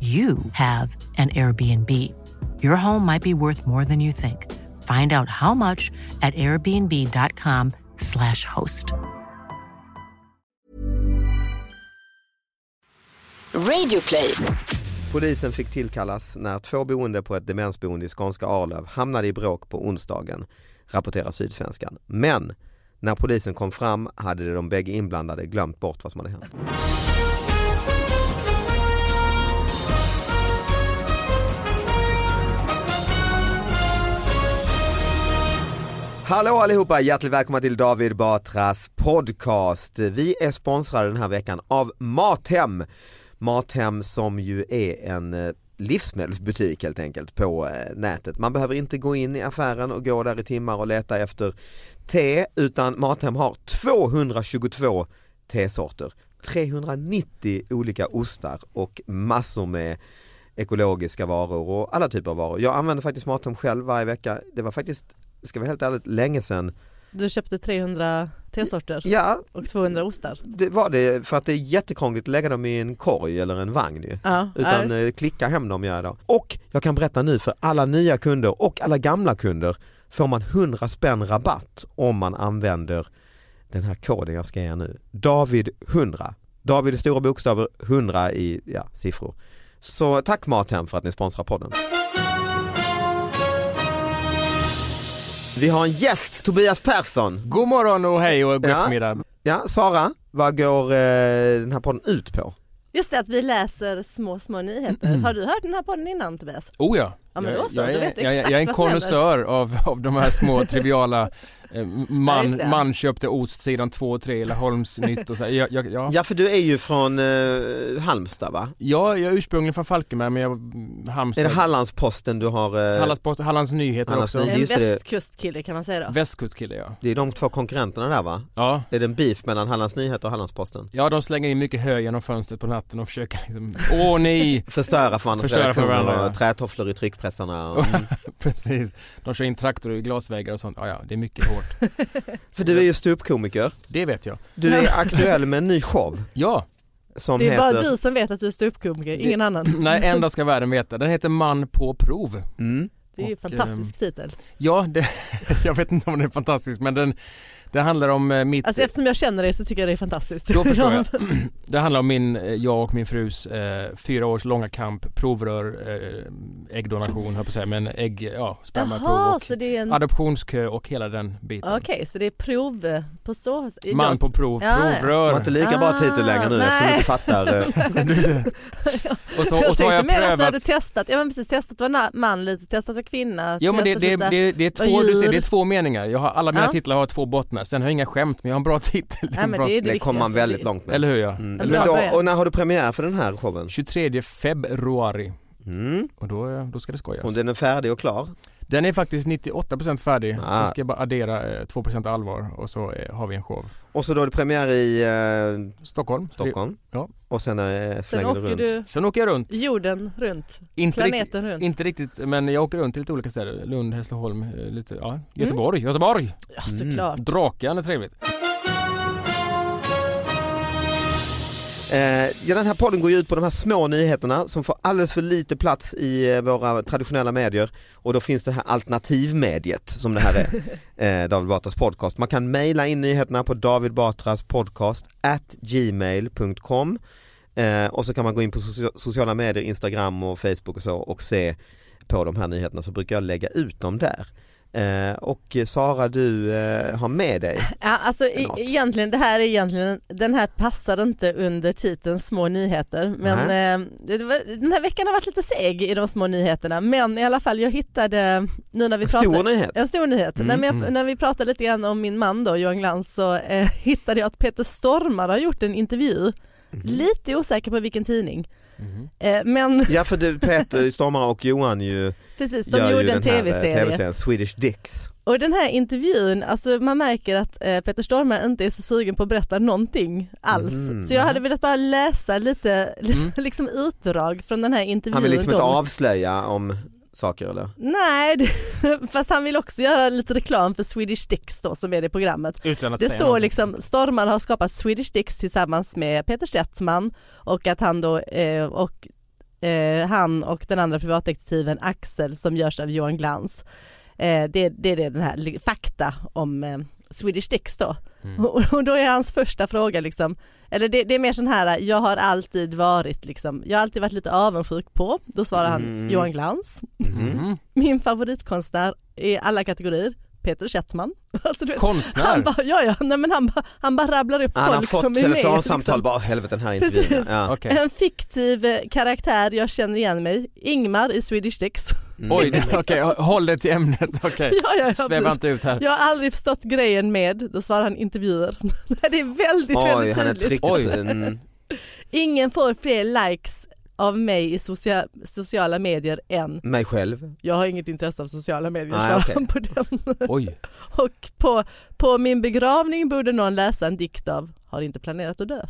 you have an Airbnb. Your home might be worth more than you think. Find out how much at airbnb.com/slash host. Radioplay. Polisen fick tillkallas när två boende på ett demensboende i skånska Arlöv hamnade i bråk på onsdagen, rapporterar Sydsvenskan. Men när polisen kom fram hade de bägge inblandade glömt bort vad som hade hänt. Hallå allihopa, hjärtligt välkomna till David Batras podcast. Vi är sponsrade den här veckan av Mathem. Mathem som ju är en eh, livsmedelsbutik helt enkelt på eh, nätet. Man behöver inte gå in i affären och gå där i timmar och leta efter te utan Mathem har 222 tesorter, 390 olika ostar och massor med ekologiska varor och alla typer av varor. Jag använder faktiskt Mathem själv varje vecka. Det var faktiskt ska vara helt ärligt länge sedan. Du köpte 300 tesorter ja, och 200 ostar? Det var det för att det är jättekrångligt att lägga dem i en korg eller en vagn ju. Ja, Utan ja. eh, klicka hem dem gör jag då. Och jag kan berätta nu för alla nya kunder och alla gamla kunder får man 100 spänn rabatt om man använder den här koden jag ska ge er nu. David 100. David i stora bokstäver, 100 i ja, siffror. Så tack Mathem för att ni sponsrar podden. Vi har en gäst, Tobias Persson. God morgon och hej och god Ja. eftermiddag. Ja, Sara, vad går eh, den här podden ut på? Just det att vi läser små små nyheter. Har du hört den här podden innan Tobias? Oh ja. Ja, men jag, då så, jag, du är- vet jag, exakt jag är en konnässör av, av de här små triviala eh, Ja, man, det. man köpte ost sidan 2 och 3 eller Holmsnytt och så. Jag, jag, ja. Ja, för du är ju från eh, Halmstad va? Ja, jag är ursprungligen från Falkenberg men jag Halmstad. Är det Hallandsposten du har? Eh, Hallandspost, Hallands Nyheter Hallands också. En västkustkille kan man säga då. Västkustkille ja. det är de två konkurrenterna där va? Ja. Är det en beef mellan Hallands Nyheter och Hallandsposten? Ja, de slänger in mycket hö genom fönstret på natten och försöker liksom, åh nej, Förstöra för andras Förstöra för redaktioner varandra, ja. och trätofflor i tryckpressarna. Och, mm. precis. De kör in traktorer i glasväggar och sånt. Ja, ja, det är mycket hårt. Så du är ju ståuppkomiker. Det vet jag. Du är aktuell med en ny show Ja, som Det är heter... bara du som vet att du är ståuppkomiker, ingen annan. nej, enda ska världen veta. Den heter Man på prov. Mm. Det är ju en fantastisk titel. Ja, det, jag vet inte om den är fantastisk men den, det handlar om eh, mitt... Alltså eftersom jag känner dig så tycker jag det är fantastiskt. Då förstår jag. Det handlar om min, eh, jag och min frus eh, fyra års långa kamp, provrör, eh, äggdonation höll på att säga, men ägg, ja, spermaprov och så det är en... adoptionskö och hela den biten. Okej, så det är prov på så... Man på prov, Ja, ja. Det provrör. var inte lika bra titel längre nu Ah, eftersom du inte fattar. eh, Och så, jag och så har jag tänkte mer att du hade prövat testat, ja men precis testat vara man lite, testat vara kvinna. Jo men det, det, det, det, är två, du ser, det är två meningar. Jag har, alla mina Ja. titlar har två bottnar. Sen har jag inga skämt men jag har en bra titel. Nej, men bra, det är det Det kommer man väldigt långt med. Eller hur ja? Mm. En Men då, och när har du premiär för den här showen? 23 februari Mm. och då, då ska det skojas. Och den är färdig och klar? Den är faktiskt 98% färdig. Ah. Sen ska jag bara addera eh, 2% allvar och så eh, har vi en show. Och så då är det premiär i eh, Stockholm. Stockholm Ja. och sen eh, Sen slänger du åker runt. du Sen åker jag runt. jorden runt, Inte riktigt, planeten runt. inte riktigt, men jag åker runt till lite olika städer. Lund, Hässleholm, eh, lite, ja, Göteborg. Göteborg! Ja såklart. Draken är trevligt. Ja, den här podden går ju ut på de här små nyheterna som får alldeles för lite plats i eh, våra traditionella medier och då finns det här alternativmediet som det här är, eh, David Batras podcast. Man kan mejla in nyheterna på David Batras podcast at gmail.com eh, och så kan man gå in på socia- sociala medier, Instagram och Facebook och så och se på de här nyheterna så brukar jag lägga ut dem där. Eh, och Sara du eh, har med dig Ja, alltså e- Något. egentligen, det här är egentligen, den här passar inte under titeln små nyheter men eh, var, den här veckan har varit lite seg i de små nyheterna men i alla fall jag hittade nu när vi en pratade stor nyhet. En stor nyhet. Mm, Nej, men jag, mm. När vi pratade lite grann om min man då, Johan Glans, så eh, hittade jag att Peter Stormare har gjort en intervju. Lite osäker på vilken tidning. Mhm. Eh, men Ja för du Peter Stormare och Johan ju precis, de gör ju gjorde en den här, eh, tv-serie. tv-serien Swedish Dicks. Och den här intervjun, alltså man märker att eh, Peter Stormare inte är så sugen på att berätta någonting alls. Mhm. Så jag hade velat bara läsa lite Mm. liksom utdrag från den här intervjun. Han vill liksom inte avslöja om saker eller? Nej, det, fast han vill också göra lite reklam för Swedish Dicks då som är det programmet. Utan att Det står någonting. liksom, Stormar har skapat Swedish Dicks tillsammans med Peter Settman och att han då, eh, och eh, han och den andra privatdetektiven Axel som görs av Johan Glans. Eh, det, det är det den här fakta om eh, Swedish Dicks då. Mm. Och, och då är hans första fråga liksom, eller det, det är mer sån här, jag har alltid varit liksom, jag har alltid varit lite avundsjuk på, då svarar han Mm. Johan Glans. Mm. Min favoritkonstnär i alla kategorier, Peter Settman. Alltså, vet, Konstnär? han bara, ja, ja, nej, men han, bara, han bara rabblar upp Han har folk fått som är med. telefonsamtal liksom. bara, "Åh, helvete den här intervjun. Precis. Ja. Okej. En fiktiv eh, karaktär, jag känner igen mig, Ingmar i Swedish Dicks. Mm. Oj, okej, håll det till ämnet. Okej. ja, ja, ja, Sväva precis. inte ut här. Jag har aldrig förstått grejen med, då svarar han intervjuer. det är väldigt, Oj, väldigt han är tydligt. Oj. Mm. Ingen får fler likes av mig i socia sociala medier än Mig själv. jag har inget intresse av sociala medier, okej. han på den. Oj. Och på, på min begravning borde någon läsa en dikt av Har inte planerat att dö.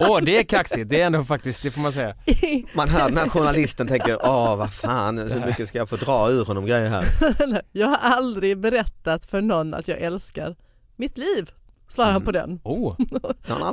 Åh, det är kaxigt. Det är ändå faktiskt, det får man säga. Man hör den här journalisten tänker, åh vad fan, hur mycket ska jag få dra ur honom grejer här? jag har aldrig berättat för någon att jag älskar mitt liv. Svarar han på den. Oh.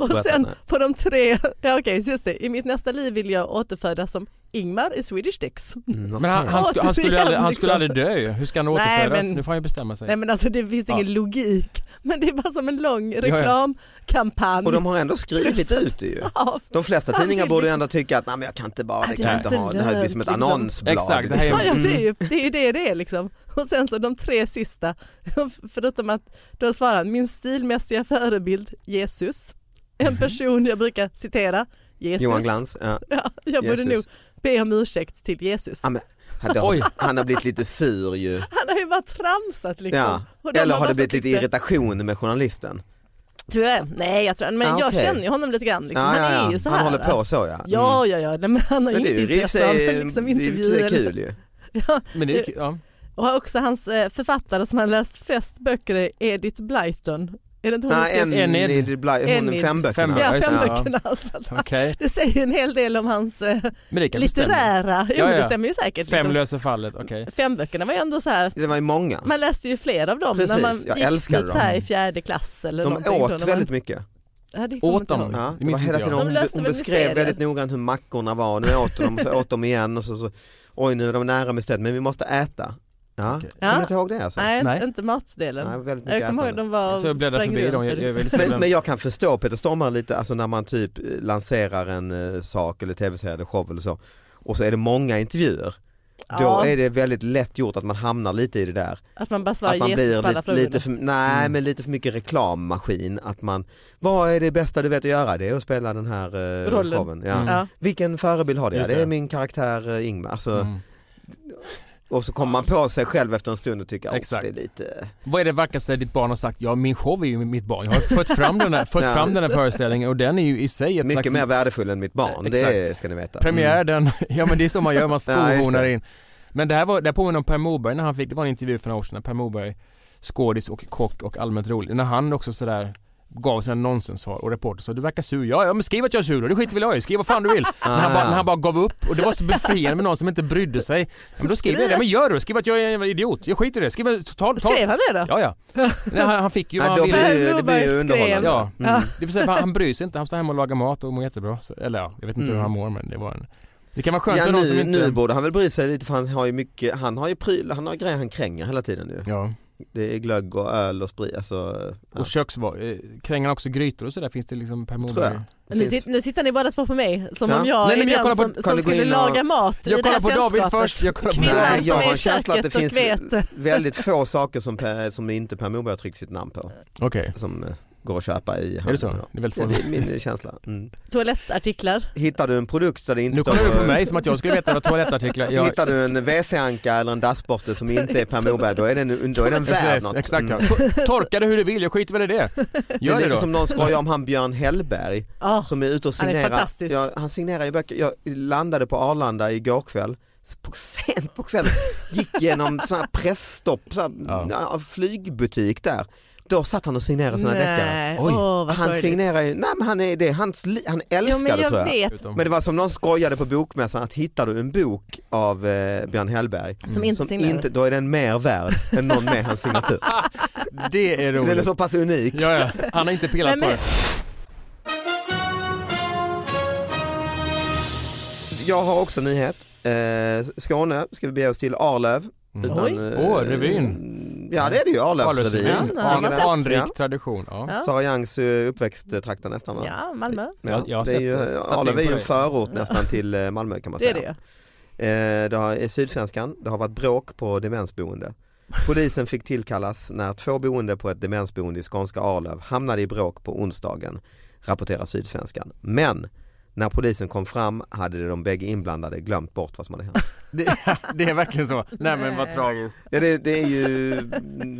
Och sen på de tre, ja okej just det, i mitt nästa liv vill jag återfödas som Ingmar i Swedish Dicks. Mm, Men han, han, sku, han, skulle aldrig, han skulle Liksom. aldrig dö ju. Hur ska han Nej, återfödas? men- Nu får han ju bestämma sig. Nej men alltså det finns Ja. ingen logik. Men det är bara som en lång ja. reklamkampanj. Och de har ändå skrivit ut det ju. Ja, De flesta tidningar borde ju liksom- ändå tycka att nej men jag kan inte bara, det kan jag inte ha, det här blir som ett liksom. annonsblad. Exakt, det här är- liksom. Ja, ja, det, är Mm. ju, det är ju det det är liksom. Och sen så de tre sista, förutom att då svarar han min stilmässiga förebild Jesus, en person jag brukar citera, Jesus. Johan Glans, ja. Ja, jag borde Jesus. nog be om ursäkt till Jesus. Ja, men, han, har, Oj. han har blivit lite sur ju. Han har ju bara tramsat liksom. Ja. Eller har det blivit lite irritation med journalisten? Tror jag. Nej jag tror men Ah, jag känner ju honom lite grann. Liksom. Ja, Han ja. är ju så Han här. håller på så ja. Mm. Ja, ja, ja. Nej, men han har ju i och för intresse av liksom, det är intervjuer. sig eller- kul ju. Ja, Men det är ju, ja. och också hans eh, författare som han läst flest böcker är Edith Blyton. Är det inte hon Nej, en, Enid. det är bla- hon femböckerna. Fem- Ja, just det, fem ja. böckerna. Alltså, Okej. Det säger en hel del om hans eh, litterära, jo Ja, ja. det stämmer ju säkert. Fem Liksom. löser fallet, okej. Femböckerna var ju ändå så här, Det var ju många. man läste ju fler av dem Precis, när man jag gick typ så här i fjärde klass eller De någonting. då, åt man- väldigt mycket. Ja, det Åt de? Ja, Det var hela tiden hon, hon beskrev mysterier. väldigt noggrant hur mackorna var, nu åt de, så åt de igen och så, så oj nu är de nära mysteriet men vi måste äta. Ja, kommer du inte ihåg det alltså? Nej, Nej. inte matdelen. Nej, väldigt mycket jag kommer ihåg de var Så jag bläddrar sprang förbi dem. Jag, jag Men, men jag kan förstå Peter Stormare lite, alltså när man typ eh, lanserar en eh, sak eller tv-serie eller show eller så och så är det många intervjuer. Då Ja, är det väldigt lätt gjort att man hamnar lite i det där. att man bara svarar Att man blir lite, lite för, nej Mm. men lite för mycket reklammaskin. Att man, vad är det bästa du vet att göra? Det är att spela den här eh, Rollen. showen. Ja. Mm. Ja. Vilken förebild har det? Ja, Just det är det. min karaktär eh, Ingmar. Alltså, Mm. Och så kommer man på sig själv efter en stund och tycker att Exakt. det är lite... Vad är det vackraste ditt barn har sagt? Ja, min show är ju mitt barn. Jag har fått fram den här, fått Ja. fram den här föreställningen och den är ju i sig ett Mycket slags mer värdefull än mitt barn, Eh, det exakt. ska ni veta. premiär. Mm. Den, ja men det är så man gör, man det. in. Men det här var, det här påminner om Per Morberg när han fick, det var en intervju för några år sedan Per Morberg, skådis och kock och allmänt rolig, när han också sådär gav sina nonsenssvar och reporter sa du verkar sur. Ja, ja men skriv att jag är sur då, det skiter väl jag i. Skriv vad fan du vill. när, han bara, när han bara gav upp och det var så befriande med någon som inte brydde sig. Ja, men då skriver jag det. Men gör det Skriv att jag är en idiot. Jag skiter i det. Skriv, ta, ta. Skrev han det då? Ja, ja. Nej, han, han fick ju vad han ville. det blir ju Skrev. underhållande. Ja, Mm. det vill säga han, han bryr sig inte. Han står hemma och lagar mat och mår jättebra. Så, eller ja, jag vet inte hur Mm. han mår men det var en... Det kan vara skönt Ja, med någon nu, som inte... nu borde han väl bry sig lite för han har ju mycket, han har ju pryl, han har grejer han kränger hela tiden nu. Ja. Det är glögg och öl och sprit, alltså, ja. Och köksvar... eh, Kränger också grytor och sådär? Finns det liksom Per. Det Nu, finns- nu tittar ni båda två på mig som Ja. om jag Nej, nej, är jag den kollar på- som, som skulle och- laga mat i Jag det här kollar på David sällskapet. först. Jag kollar på Kvinnan Nej, som jag är har i känslan att det köket finns vet. väldigt få saker som, Per- som inte Per Morberg har tryckt sitt namn på. Okej. Som eh, går att köpa i Är det så? handeln. Det är väldigt Ja, få. det är min känsla. Mm. Toalettartiklar. Hittar du en produkt där det inte Nu står... kollar du på mig som att jag skulle veta vad toalettartiklar... Jag, Hittar du en WC-anka eller en dassborste som inte är Per Morberg, då är den, då är den värd något. Exakt ja. Mm. To- Torka det hur du vill, jag skiter väl i det. Det är Gör det lite då. som någon skojar om han Björn Hellberg Ja, som är ute och Han är signerar. fantastisk. Ja, han signerar ju böcker. Jag landade på Arlanda igår kväll, på, sent på kvällen, gick genom sån här pressstopp, sån här, ja, flygbutik där. Då satt han och signerade sina deckare. Nej, Han signerar ju, nej men han är det, är hans, li- han Jo älskar men det tror jag vet, Men det var som någon skojade på bokmässan att hittar du en bok av eh, Björn Hellberg som inte som inte, då är den mer värd än någon med hans signatur. Det är Den är roligt. så pass unik. Ja, ja. Han har inte pillat Men- på det. Jag har också en nyhet. Eh, Skåne ska vi bege oss till Arlöv. Mm. Oj. eh, Åh, revyn. Ja det är det ju, Arlövsrevyn. Ja. Anrik Ja. tradition. Ja. Ja. Sara Youngs eh, uppväxttrakter nästan va? Ja, Malmö. Jag- jag har det är sett ju, statyn Arlöv är ju en förort nästan till eh, Malmö kan man Det är säga. det Eh, det har, är Sydsvenskan, det har varit bråk på demensboende. Polisen fick tillkallas när två boende på ett demensboende i skånska Arlöv hamnade i bråk på onsdagen, rapporterar Sydsvenskan. Men när polisen kom fram hade de bägge inblandade glömt bort vad som hade hänt. Det, det är verkligen så. Nej men vad tragiskt. Ja, det, det är ju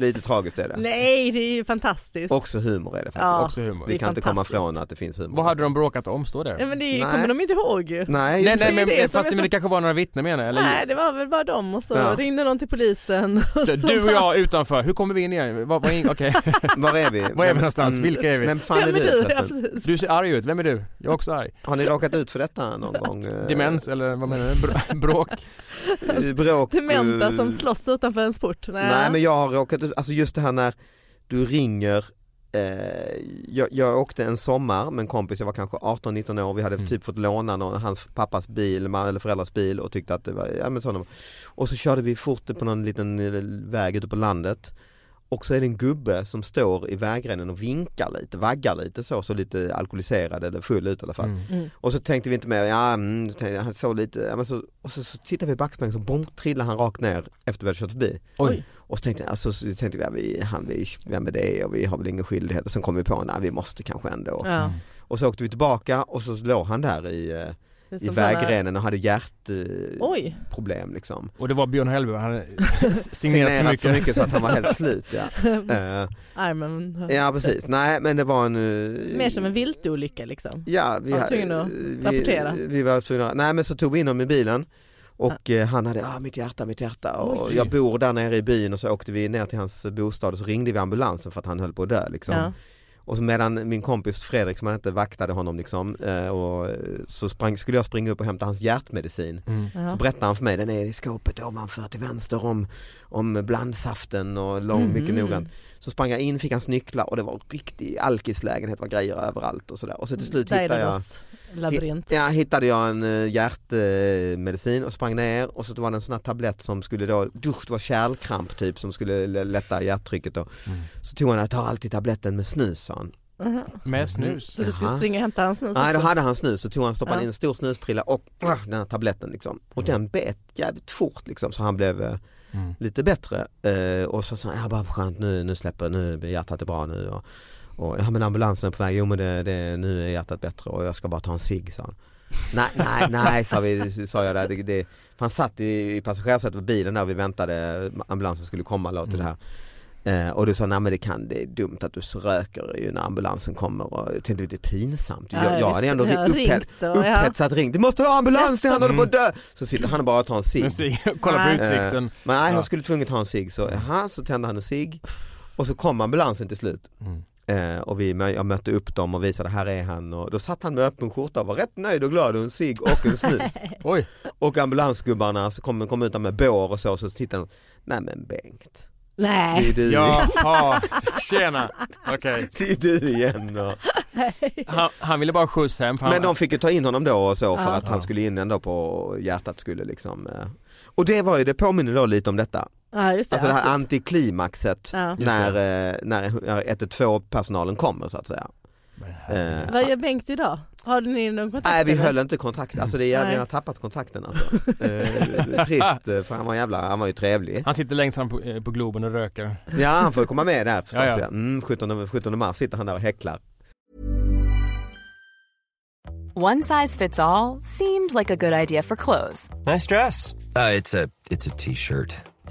lite tragiskt är det. Nej, det är ju fantastiskt. Också humor är det faktiskt. Ja. Också humor. Vi kan inte komma ifrån att det finns humor. Vad hade de bråkat om? Står det? Ja, men det Nej. kommer de inte ihåg ju. Nej, Nej, nej men det fast det, så- det kanske var några vittnen menar eller? Nej, det var väl bara dem och så Ja. ringde någon till polisen. Och Så så du och jag utanför, hur kommer vi in igen? Vad, vad, in- okej. Var är vi? Var är vi någonstans? Vilka är vi? Vem fan Vem är är du du? Du ser arg ut, vem är du? Jag är också arg. Ni råkat ut för detta någon gång? Eh, Demens eller vad menar du? Br- Bråk? Bråk? Dementa eh, som slåss utanför en sport. Nej, Nej men jag har råkat ut, alltså just det här när du ringer eh, jag, jag åkte en sommar med en kompis, jag var kanske 18-19 år, vi hade Mm. typ fått låna någon, hans pappas bil eller föräldrars bil och tyckte att det var, ja men sådana. Och så körde vi fort på någon liten väg ute på landet och så är det en gubbe som står i vägrenen och vinkar lite, vaggar lite så, så lite alkoholiserad eller full ut i alla fall. Mm. Och så tänkte vi inte mer, ja mm, han såg lite, ja, men så, och så, så tittade vi i backspegeln så bom, trillade han rakt ner efter vi hade kört förbi. Oj. Och så tänkte alltså, så tänkte vi, ja, vi, han, vi, vem är det och vi har väl ingen skyldighet och sen kom vi på, nej vi måste kanske ändå. Ja. Och så åkte vi tillbaka och så låg han där i, eh, i vägrenen och hade hjärtproblem liksom. Och det var Björn Hellberg, han hade signerat Signerat mycket. så mycket så att han var helt slut. Ja, armen. ja precis, nej men det var en... eh, Mer som en viltolycka liksom. Ja, vi, Var tvungen att vi, rapportera? vi var tvungna, nej men så tog vi in honom i bilen och eh, han hade, ah, mitt hjärta, mitt hjärta och Oj. jag bor där nere i byn och så åkte vi ner till hans bostad och så ringde vi ambulansen för att han höll på att dö liksom. Ja. Och så medan min kompis Fredrik som han inte vaktade honom liksom, eh, och så sprang, skulle jag springa upp och hämta hans hjärtmedicin. Mm. Så berättade han för mig, den är i skåpet ovanför till vänster om, om blandsaften och lång, mycket Mhm. noggrant. Så sprang jag in, fick hans nycklar och det var riktig alkislägenhet, var grejer överallt och sådär. Och så till slut hittade jag, labyrint. ja, hittade jag en uh, hjärtmedicin och sprang ner och så var det en sån här tablett som skulle då, dusch, det var kärlkramp typ som skulle lätta hjärttrycket då. Mm. Så tog han, jag tar alltid tabletten med snus sa han. Aha. Med snus. Så du skulle springa och hämta hans snus Nej då hade han snus så tog han, stoppade Ja. in en stor snusprilla och uh, den här tabletten liksom. Och den bet jävligt fort liksom så han blev eh, Mm. lite bättre. Eh, och så sa han, ja bara skönt nu, nu släpper, nu är hjärtat är bra nu. Och, och ja men ambulansen är på väg, jo men det, det, nu är hjärtat bättre och jag ska bara ta en cigg sa han. nej, nej, nej sa, vi, sa jag där. Det, det, han satt i, i passagerarsätet på bilen där vi väntade, ambulansen skulle komma låt till det här. Eh, och du sa, nej men det, kan, det är dumt att du röker ju när ambulansen kommer och jag tänkte det är pinsamt. Ja, jag, jag visst. hade ändå Jag upphet, ringt och- ja. upphetsat ringt, du måste ha ambulans, han håller på att dö. Så sitter han och bara tar en cigg. Kolla på utsikten. Eh, Men nej, Ja. han skulle tvunget ha en cigg så, aha, så tände han en cigg och så kom ambulansen till slut. Mm. Eh, och vi, jag mötte upp dem och visade här är han och då satt han med öppen skjorta och var rätt nöjd och glad och en cigg och en snus. Oj, och ambulansgubbarna så kom, kom ut där med bår och så, så tittade de, nej men Bengt, det Nej. är du, jaha, tjena. Okej. det är du igen. Och, Han, han ville bara skjuts hem. För han, men de fick ju ta in honom då och så för Ja. att han skulle in ändå på hjärtat skulle liksom eh. och det var ju, det påminner då lite om detta, Ja just det. alltså det här absolut. antiklimaxet Ja. när, eh, när 112 personalen kommer så att säga. Eh, Vad gör Bengt idag? Har ni någon kontakt? Nej vi höll inte kontakt, alltså det är, vi har tappat kontakten alltså. Eh, trist eh, för han var jävla, han var ju trevlig. han sitter längst fram på, eh, på Globen och röker. Ja han får komma med där förstås. Ja, Ja, ja. Mm, 17, 17 mars sitter han där och häcklar. One size fits all seemed like a good idea for clothes Nice dress. Uh, it's a it's a t-shirt.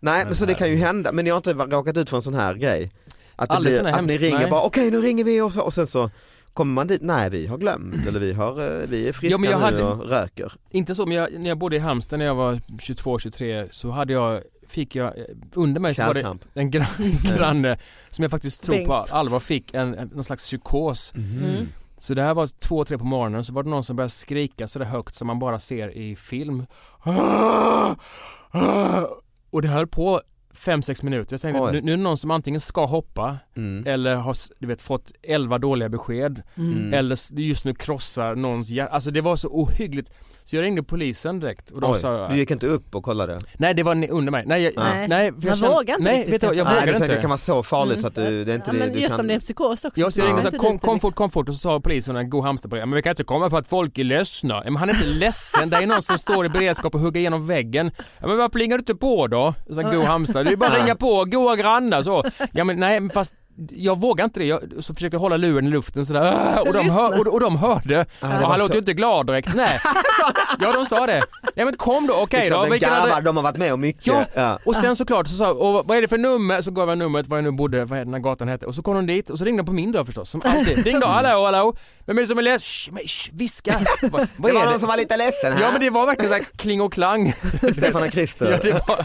Nej men så det kan ju hända, men ni har inte råkat ut för en sån här grej? Att, det blir, att ni hemskt, ringer nej. bara okej nu ringer vi och, så, och sen så kommer man dit, nej vi har glömt eller vi, har, eh, vi är friska Ja, men jag nu hade- och röker. Inte så, men jag, när jag bodde i Halmstad när jag var 22-23 så hade jag, fick jag, eh, under mig så var det en gran, granne som jag faktiskt tror på allvar fick en, en, någon slags psykos. Mm. Så det här var två, tre på morgonen så var det någon som började skrika så där högt som man bara ser i film. Och det höll på fem sex minuter. Jag tänkte nu, nu är det någon som antingen ska hoppa Mm. eller har du vet, fått elva dåliga besked Mm. eller just nu krossar någons hjärta. Alltså det var så ohyggligt. Så jag ringde polisen direkt och de Oj, sa du gick inte upp och kollade? Nej det var under mig. Nej, jag, Nej. nej, jag kände- vågar inte Nej, riktigt vet jag träffa. Nej, inte. tänkte det kan vara så farligt Mm. så att du, det är inte Ja, det men du just kan... om det är en psykos också. Jag så jag ringde är så det kom, kom fort, kom fort och så sa polisen, en god Halmstadpolis, men vi kan inte komma för att folk är ledsna. Ja, Men han är inte ledsen, det är någon som står i beredskap och hugger igenom väggen. Ja, men varför plingar du inte på då? Så här, god Halmstad, det är bara att ringa på, goa grannar så. Ja men nej, men fast jag vågar inte det. Jag, så försökte jag hålla luren i luften sådär och de, hör, och, och de hörde. det och han låter ju inte glad direkt. Nej. Ja de sa det. Ja men kom då, okej Liksom, då. hade- garvar, de har varit med om mycket. Ja, Ja. och sen såklart så sa och vad är det för nummer? Så gav jag numret var jag nu bodde, vad den här gatan hette. Och så kom de dit och så ringde de på min dörr förstås. Som alltid. Ring då, hallå, hallå. Vem är det som är ledsen? Viska. Vad, vad Det var är någon det? som var lite ledsen här. Ja men det var verkligen såhär kling och klang. Stefan och Christer. Ja, det var...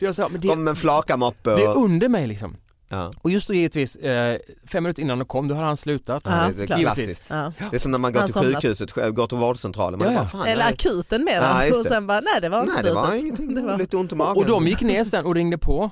Så jag sa, men det, Kom en flakamoppe det är och... under mig liksom. Ja. Och just då givetvis, eh, fem minuter innan de kom, då hade han slutat. Ja, det är klassiskt. Ja. Det är som när man går Han till somnat. sjukhuset, går till vårdcentralen. Man Ja, bara, Eller akuten med Ja, och sen bara nej det var inte Nej det var slutet. ingenting, Det var- lite ont i magen. Och de gick ner sen och ringde på.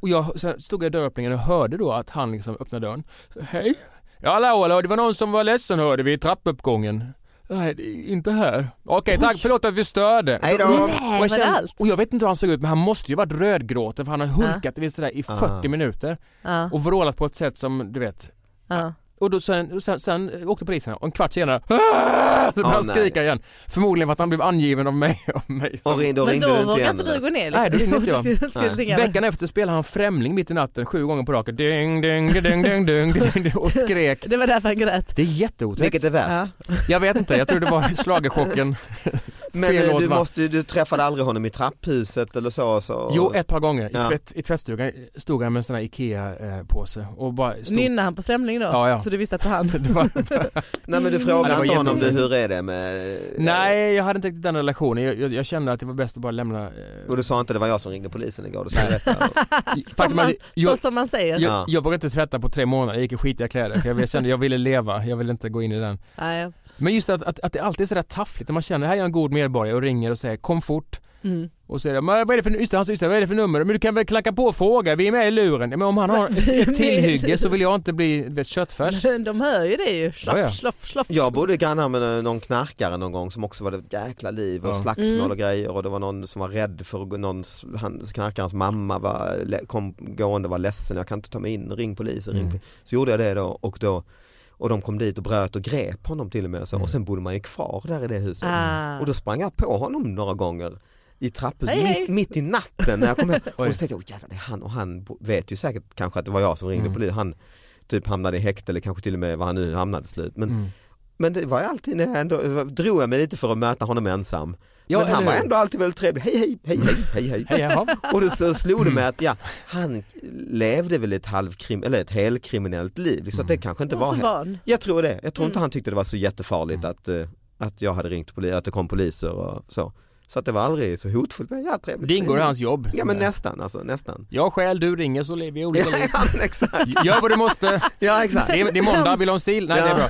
Och jag sen stod jag i dörröppningen och hörde då att han liksom öppnade dörren. Så, Hej! Ja hallå, hallå, det var någon som var ledsen hörde vi i trappuppgången. Nej, det är inte här. Okej, tack. Förlåt att vi störde. Hej då. Nej, Och, jag kände, allt? och jag vet inte hur han såg ut men han måste ju varit rödgråten för han har hulkat ja. sådär i 40 Ah. minuter Ja, och vrålat på ett sätt som du vet. ja. Och då, sen, sen, sen åkte polisen och en kvart senare "Ah!" så började han skrika igen. Förmodligen för att han blev angiven av mig. Av mig som- Och då Men ringde då du inte du gå ner liksom. Nej, då ringde inte jag. Nej. Veckan efter spelade han Främling mitt i natten sju gånger på raken. Ding, ding, ding, ding, ding, ding, ding, och skrek. Det var därför han grät. Det är jätteotäckt. Vilket är värst? Jag vet inte, jag tror det var schlagerchocken. Men Fel eh, låt, du, måste, du träffade aldrig honom i trapphuset eller så? så. Jo, ett par gånger. I, Ja. tvätt, i tvättstugan stod han med en sån här IKEA-påse och bara stod... Nynnade han på Främling då? Ja, ja. Så du visste att det var han? Det var, Nej men du frågade inte honom du, hur är det med... nej, jag hade inte riktigt den relationen. Jag, jag, jag kände att det var bäst att bara lämna... Eh, Och du sa inte det var jag som ringde polisen igår, du som, man, jag, så som man säger. jag, Ja. jag vågade inte tvätta på tre månader, jag gick i skitiga kläder. För jag kände jag ville leva, jag ville inte gå in i den. Nej. Men just att, att, att det alltid är sådär taffligt när man känner här är jag en god medborgare och ringer och säger kom fort. Mm. Och så är det, men vad är det för, just det, just det, vad är det för nummer? Men du kan väl klacka på och fråga, vi är med i luren. Men om han har ett, ett tillhygge så vill jag inte bli vet, köttfärs. De hör ju det ju. Sloff, Ja, ja. sloff, sloff. Jag bodde grannar med någon knarkare någon gång som också var det jäkla liv och Ja. slagsmål Mm. och grejer och det var någon som var rädd för någon, hans knarkarens mamma var, kom gående och var ledsen, jag kan inte ta mig in, ring polisen, ring Mm. polisen. Så gjorde jag det då och då och de kom dit och bröt och grep honom till och med och, så. Mm. och sen bodde man ju kvar där i det huset. Ah. Och då sprang jag på honom några gånger i trapphuset, Hej, hej. mitt, mitt i natten när jag kom hem. Och så tänkte jag, "Åh, jävlar det är han och han vet ju säkert kanske att det var jag som ringde Mm. polisen. Han typ hamnade i häkte eller kanske till och med var han nu hamnade slut. Men, Mm. Men det var alltid när jag ändå, drog jag mig lite för att möta honom ensam. Ja, men han var ändå alltid väldigt trevlig, hej hej, hej hej, hej hej. Och då så slog det mig Mm. att ja, han levde väl ett halvkrim, eller ett helkriminellt liv. Så att det Mm. kanske inte var van. Jag tror det. Jag tror inte Mm. han tyckte det var så jättefarligt att, eh, att jag hade ringt polis, att det kom poliser och så. Så att det var aldrig så hotfullt. Men ja, trevligt. Det ingår i hans jobb. Ja men nästan alltså, nästan. Jag stjäl, du ringer så lever vi olika liv. Ja, exakt. Gör vad du måste. Ja exakt. Det är, det är måndag, vill du ha en sil? Nej det är Ja. bra.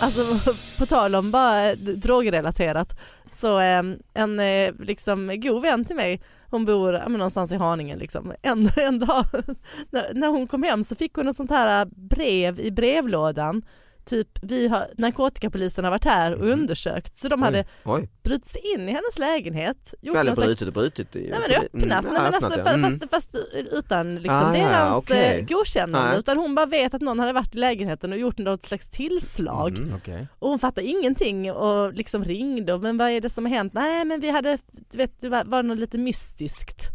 Alltså på tal om bara drogrelaterat så ehm, en eh, liksom god vän till mig hon bor men någonstans i Haninge liksom. En, en dag när hon kom hem så fick hon ett sånt här brev i brevlådan typ vi har, narkotikapolisen har varit här och undersökt så de hade Oj, brutit sig in i hennes lägenhet. Gjort eller slags- brutit och brutit. i- Nej men öppnat, Mm, nej, men alltså, öppnat. Mm. fast, fast utan liksom Ah, deras okej. eh, godkännande Nej. utan hon bara vet att någon hade varit i lägenheten och gjort något slags tillslag Mm. Okej. och hon fattade ingenting och liksom ringde och men vad är det som har hänt? Nej men vi hade, vet det var, var något lite mystiskt,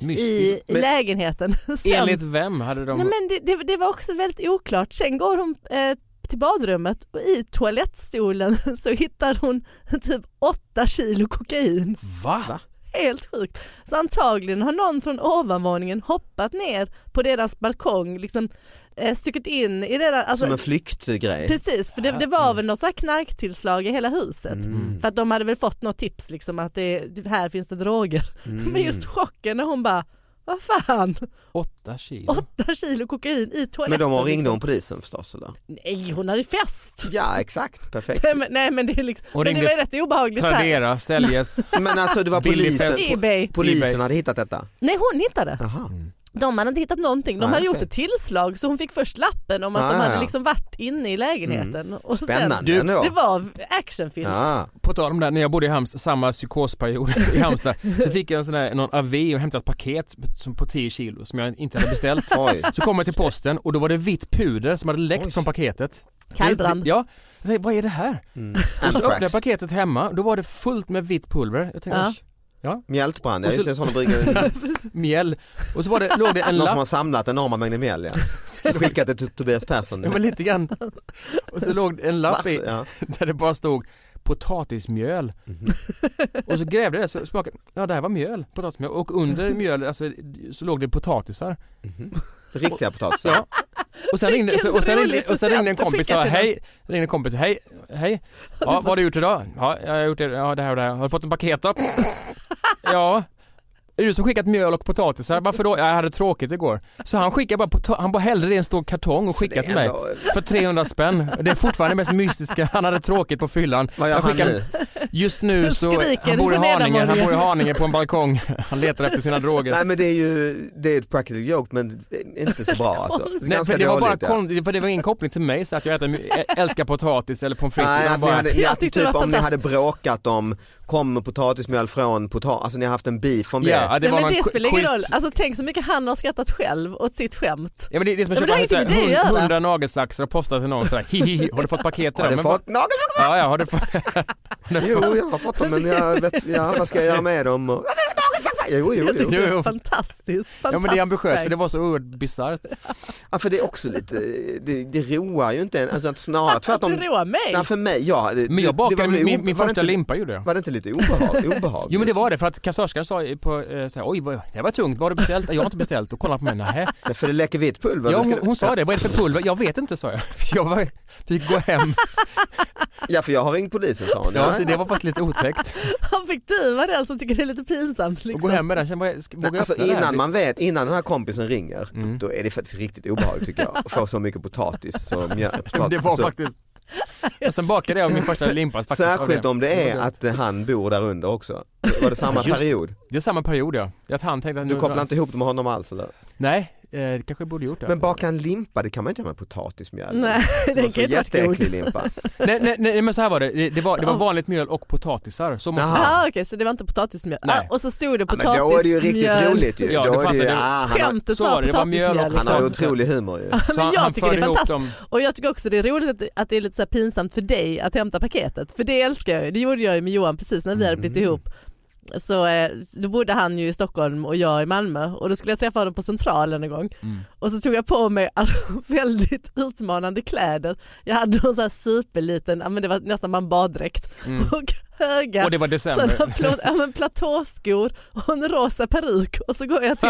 Mystiskt. i, i Men- lägenheten. Sen, Enligt vem hade de... nej, men det, det, det var också väldigt oklart. Sen går hon eh, till badrummet och i toalettstolen så hittar hon typ åtta kilo kokain. Va? Helt sjukt. Så antagligen har någon från ovanvåningen hoppat ner på deras balkong, liksom eh, stuckit in i deras... Alltså, Som en flyktgrej. precis, för det, det var väl något så här knarktillslag i hela huset. Mm. För att de hade väl fått något tips liksom att det, det- här finns det droger. Mm. Men just chocken när hon bara, vad fan, Åtta kilo? åtta kilo kokain i toaletten. Men de ringde liksom. hon polisen förstås eller? Nej hon hade fest. Ja exakt, perfekt. Nej men, nej, men det är liksom, Och men det ringde var rätt obehagligt. så här. Tradera, säljes. Men alltså det var polisen. Ebay. polisen Ebay. hade hittat detta? Nej hon hittade. Jaha. De hade inte hittat någonting. De Nej, hade gjort okej. ett tillslag så hon fick först lappen om att Ah, de hade ja. liksom varit inne i lägenheten. Och Spännande sen, Du, det var actionfilm. Ja. På tal om det, när jag bodde i Halmstad, samma psykosperiod i Halmstad, så fick jag en sån där, någon avi och hämtade ett paket som på 10 kilo som jag inte hade beställt. Oj. Så kom jag till posten och då var det vitt puder som hade läckt Oj. från paketet. Kallbrand. Ja, vad är det här? Mm. Och så öppnade jag paketet hemma, då var det fullt med vitt pulver. Jag tänkte, Ja. Ja. Mjältbrand, ja Och så- just det, sådana brygger. mjäll. Och så var det, låg det en Någon som lapp har samlat enorma mängder mjäll ja. Skickat det till Tobias Persson. Ja men lite grann. Och så låg det en lapp i? Ja. där det bara stod potatismjöl. Mhm. Och så grävde jag så smakade, ja det här var mjöl, potatismjöl. Och under mjöl alltså, så låg det potatisar. Riktiga potatisar. Ja. Och sen ringde, så, och sen ringde, och sen ringde en kompis och sa hej, ringde en kompis, hej, hej. Ja, vad har du gjort idag? Ja, jag har gjort det, ja, det här och det här. Har du fått en paket då? Ja. Är du som skickat mjöl och potatisar? Varför då? Ja, jag hade tråkigt igår. Så han skickade bara, han bara hällde det i en stor kartong och skickade till mig. ändå- För 300 spänn. Det är fortfarande det mest mystiska. Han hade tråkigt på fyllan. Vad gör Jag han skickade- nu? Just nu så, han bor i Haninge, han bor i Haninge på en balkong. Han letar efter sina droger. Nej men det är ju, det är ett practical joke men det är inte så bra alltså. Nej, för det var bara dåligt, ja. kon- för det var ingen koppling till mig så att jag äter, älskar potatis eller pommes frites. Nej, bara, hade, ni, Jag typ om ni hade bråkat om, kommer potatismjöl från potatis, alltså ni har haft en beef om det. Ja, det Nej, var men det spelar ingen roll. Alltså, tänk så mycket han har skrattat själv åt sitt skämt. Ja men det är det som Ja, att har köpa hundra nagelsaxar och posta till någon sådär hihi, har du fått paketet Har du Men fått nagelsaxar? Ja, ja, har du fått... Jo, jag har fått dem men jag vet, ja, vad ska jag göra med dem? Och, jo, jo, Jag tycker jo. det är fantastiskt. Ja men det är ambitiöst för det var så oerhört bisarrt. Ja, för det är också lite, det, det roar ju inte en, alltså att snarare tvärtom. Det roar mig. Nej, för mig, ja. Det, Men jag bakade det var väl min, min det första inte- limpa gjorde jag. Var det inte lite obehag, obehagligt? Jo men det var det för att kassörskan sa på eh, så här, oj vad, det var tungt, vad har du beställt? Jag har inte beställt och kollade på mig. Nej, för det läcker vitt pulver. Ja, hon, hon sa det, vad är det för pulver? Jag vet inte sa jag. Jag var, fick gå hem. Ja, för jag har ringt polisen sa hon. Ja, så det var faktiskt lite otäckt. Han fick du vara den som tycker det är lite pinsamt. Och Liksom. gå hem med den, sen vågar jag, Alltså innan man vet, innan den här kompisen ringer, Mm. då är det faktiskt riktigt obehagligt tycker jag. Att få så mycket potatis. Så mjö, Men potatis Det var så, faktiskt... Och sen bakade jag min första limpa Särskilt om det är att eh, han bor där under också. Var det samma Just- period? Det är samma period ja. Att han tänkte att Du kopplar inte ihop det med honom alls eller? Nej, eh, kanske borde gjort det. Men baka en limpa, det kan man inte göra med potatismjöl. Nej, det kan inte jätteäcklig limpa. nej, nej, nej men så här var det, det, det var, det var vanligt mjöl och potatisar. Så måste Jaha. Ah, Okej, så det var inte potatismjöl. Nej. Ah, och så stod det Ja, men då är det ju riktigt potatismjöl. roligt ju. Ja, då det är det ju, fattar ah, du. han, har, Skämtet Så var det var potatismjöl. han har ju Liksom. otrolig humor ju. Men Så han, jag han tycker det är fantastiskt. dem. Och jag tycker också det är roligt att, att det är lite så här pinsamt för dig att hämta paketet. För det älskar jag ju. Det gjorde jag ju med Johan precis när vi hade blivit Mm. ihop. Så eh, då bodde han ju i Stockholm och jag i Malmö och då skulle jag träffa honom på Centralen en gång. Mm. Och så tog jag på mig alltså, väldigt utmanande kläder. Jag hade en sån här superliten, ja, men det var nästan bara en baddräkt Mm. och höga Och det var december. plå, ja, men platåskor och en rosa peruk och så går jag till,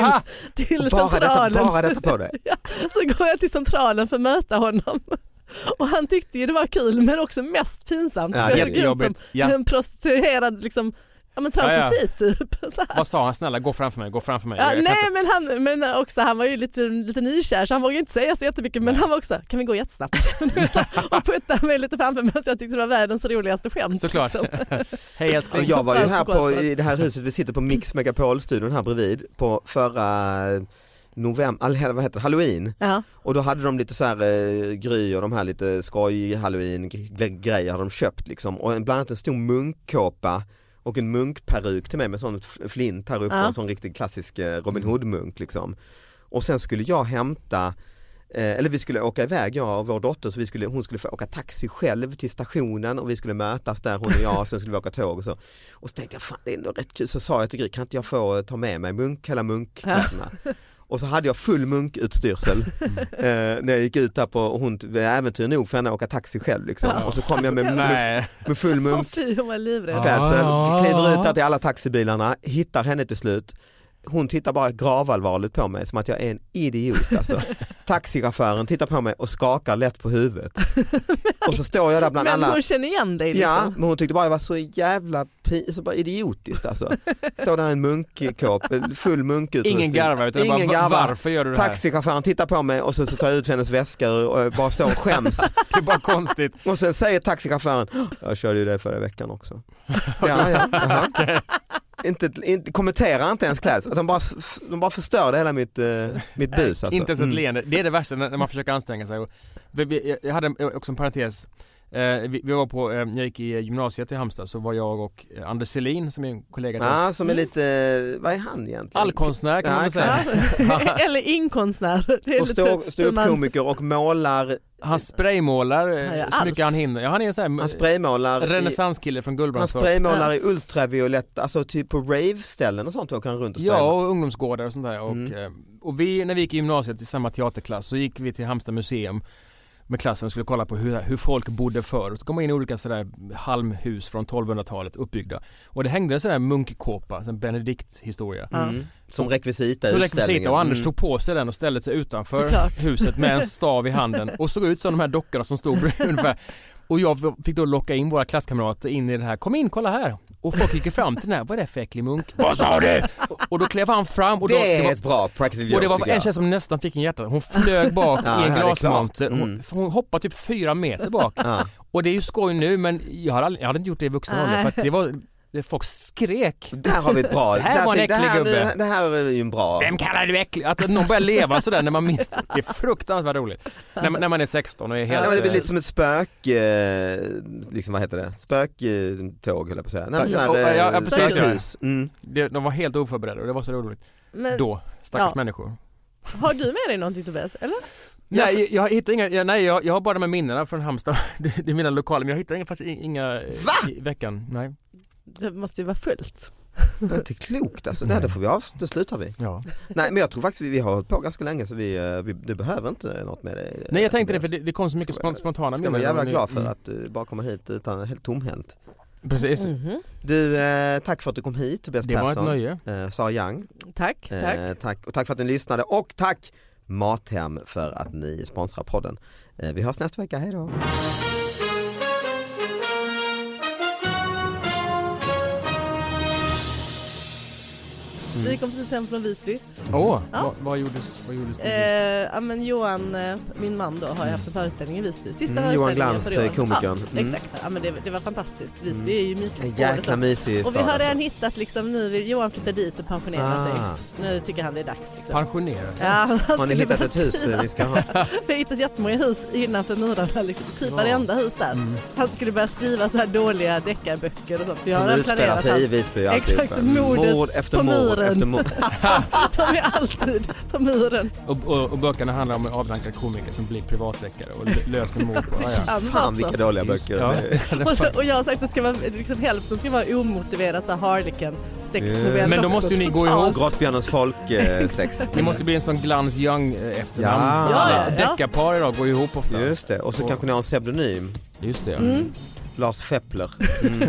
till Bara detta, centralen. bara detta på dig. Ja, så går jag till centralen för att möta honom. Och han tyckte ju det var kul men också mest pinsamt. Ja, jag såg ut som en prostituerad liksom, ja, men transvestit typ. Så här. Vad sa han? Snälla gå framför mig, gå framför mig. Ja, nej inte- men han, men också, han var ju lite, lite nykär så han vågade inte säga så jättemycket men han var också, kan vi gå jättesnabbt? och putta mig lite framför mig så jag tyckte det var världens roligaste skämt. Såklart. liksom. Hej älskling. jag var ju här på i det här huset, vi sitter på Mix Megapol-studion här bredvid på förra november, vad heter det, halloween. Ja. Och då hade de lite så här eh, Gry och de här lite skoj halloween gre- grejer hade de köpt liksom. Och en- bland annat en stor munkkåpa och en munkperuk till mig med sån flint här uppe, Ja. en sån riktig klassisk eh, Robin Hood-munk liksom. Och sen skulle jag hämta eh, eller vi skulle åka iväg jag och vår dotter så vi skulle, hon skulle få åka taxi själv till stationen och vi skulle mötas där hon och jag och sen skulle vi åka tåg och så. Och så tänkte jag fan det är ändå rätt kul så sa jag till Gry kan inte jag få ta med mig munk, hela munkkläderna. Och så hade jag full munkutstyrsel eh, när jag gick ut där på, och hon var äventyr nog för henne att åka taxi själv liksom. Och så kom jag med, med, med full munk fy hon var livrädd. klädsel, Ah. kliver ut där till alla taxibilarna, hittar henne till slut. Hon tittar bara gravallvarligt på mig som att jag är en idiot alltså. Taxichauffören tittar på mig och skakar lätt på huvudet. Och så står jag där bland Men alla hon känner igen dig liksom. Ja, men hon tyckte bara jag var så jävla så bara idiotiskt alltså. Står där en munkkåp, full munkutrustning. Ingen garvar utan Ingen bara, garvar. varför gör du det här? Taxichauffören tittar på mig och så, så tar jag ut hennes väska och bara står och skäms. Det är bara konstigt. Och sen säger taxichauffören, jag körde ju det förra veckan också. Ja, ja, jaha. Inte, inte, kommenterar inte ens klädsel, de bara, de bara förstörde hela mitt, eh, mitt bus. Alltså. Inte ens ett Mm. leende. Det är det värsta när man försöker anstränga sig. Jag hade också en parentes. Eh, Vi vi var på, eh, när jag gick i gymnasiet i Halmstad så var jag och eh, Anders Selin som är en kollega till oss. Ja, som är lite, vad är han egentligen? Allkonstnär kan Ja, man säga. Ja. Eller inkonstnär. Och stå, stå hur upp man- komiker och målar, Han spraymålar Han så mycket han hinner. Ja, han är en sån han här spraymålar renässanskille från han Gullbrandstorp. spraymålar i ultraviolett, alltså typ på rave-ställen och sånt åker han runt och Ja, spraymålar. och ungdomsgårdar och sånt där. Och, Mm. eh, och vi, när vi gick i gymnasiet i samma teaterklass så gick vi till Halmstad museum med klassen och skulle kolla på hur, hur folk bodde förr. Så kom man in i olika sådär halmhus från 1200-talet uppbyggda. Och det hängde en sån där munkkåpa, en Benedikt-historia. Mm. Som rekvisita utställningen. rekvisita och Anders Mm. tog på sig den och ställde sig utanför Såklart. huset med en stav i handen och såg ut som de här dockorna som stod bredvid ungefär. Och jag fick då locka in våra klasskamrater in i det här, kom in kolla här. Och folk gick ju fram till den här, vad är det för äcklig munk? Vad sa du? Och då klev han fram och då, Det är var, ett bra practical joke och det var en tjej som nästan fick en hjärta. Hon flög bak Ja, i en det glasmonter. Hon, Mm. hon hoppade typ fyra meter bak. Ja. Och det är ju skoj nu men jag hade, aldrig, jag hade inte gjort det i vuxen ålder för att det var, det, folk skrek. Där har vi ett bra, Det här var en äcklig det, här, gubbe. det här är ju en bra. Vem kallar du äcklig? Att någon börjar leva sådär när man minns det. Det är fruktansvärt roligt. När, man- när man är 16 och är helt... Ja, men det blir eh, lite som ett spök, eh, liksom vad heter det, spöktåg höll jag på att säga. Nej, men här, ja, ja, ja, eh, precis, spökhus. Mm. de var helt oförberedda och det var så roligt. Men, Då, stackars Ja. människor. Har du med dig någonting Tobias? Eller? Nej, jag, jag hittar inga, jag, nej jag, jag har bara de här minnena från Halmstad. Det, det är mina lokaler men jag hittar inga, faktiskt inga eh, Va? i veckan. Nej. Det måste ju vara fullt. Det är inte klokt alltså, Nej. det får vi av, då slutar vi. Ja. Nej men jag tror faktiskt vi, vi har hållit på ganska länge så vi, eh, vi du behöver inte något med det. Nej jag tänkte det för det, det kom så mycket spont- spontana Ska vara minnen. jävla glad för Mm. att du bara kommer hit utan helt tomhänt. Precis. Du, eh, tack för att du kom hit Tobias Det var ett Persson. nöje. Eh, Sara Young. Tack, tack. Eh, tack. Och tack för att ni lyssnade och tack Mathem för att ni sponsrar podden. Eh, vi hörs nästa vecka, hej då. Vi kom precis hem från Visby. Åh, Ja. vad, vad gjordes, vad gjordes det? Eh, ja, men Johan, eh, min man då, har ju haft en föreställning i Visby. Sista Mm, Johan föreställningen Glans, för i år. eh, komikern. Ja, Mm. exakt, ja, men det, det var fantastiskt. Visby Mm. är ju mysigt. En året jäkla om. mysig Och vi stad, har redan alltså. hittat liksom, nu vill Johan flytta dit och pensionera Ah. sig. Nu tycker han det är dags. Liksom. Pensionerad? Ja, han Har ni skulle hittat ett hus eh, vi ska ha? Vi har hittat jättemånga hus innanför murarna, liksom. typ varenda hus där. Mm. Han skulle börja skriva så här dåliga deckarböcker och sånt. Vi har Som redan utspelar planerat sig i allt. Visby Exakt, alltihopa. mordet Mord efter på mord muren. Efter mord. De är alltid på muren. Och, och, och böckerna handlar om en avdankad komiker som blir privatdeckare och lö- löser mord på... Ja, ja. Ja, Fan alltså. vilka dåliga böcker. Ja. Det- Och, så, och jag har sagt att det ska vara, liksom, hälften ska vara omotiverat så Harlequin sexnovell Men då måste ju ni gå ihop. Grottbjörnens folk eh, sex. Det måste bli en sån Glans Young eh, efternamn. Ja. Ja, ja, ja. Deckarpar idag går ihop ofta. Just det, och så Och- kanske ni har en pseudonym. Just det. Mm. Lars Feppler. Mm.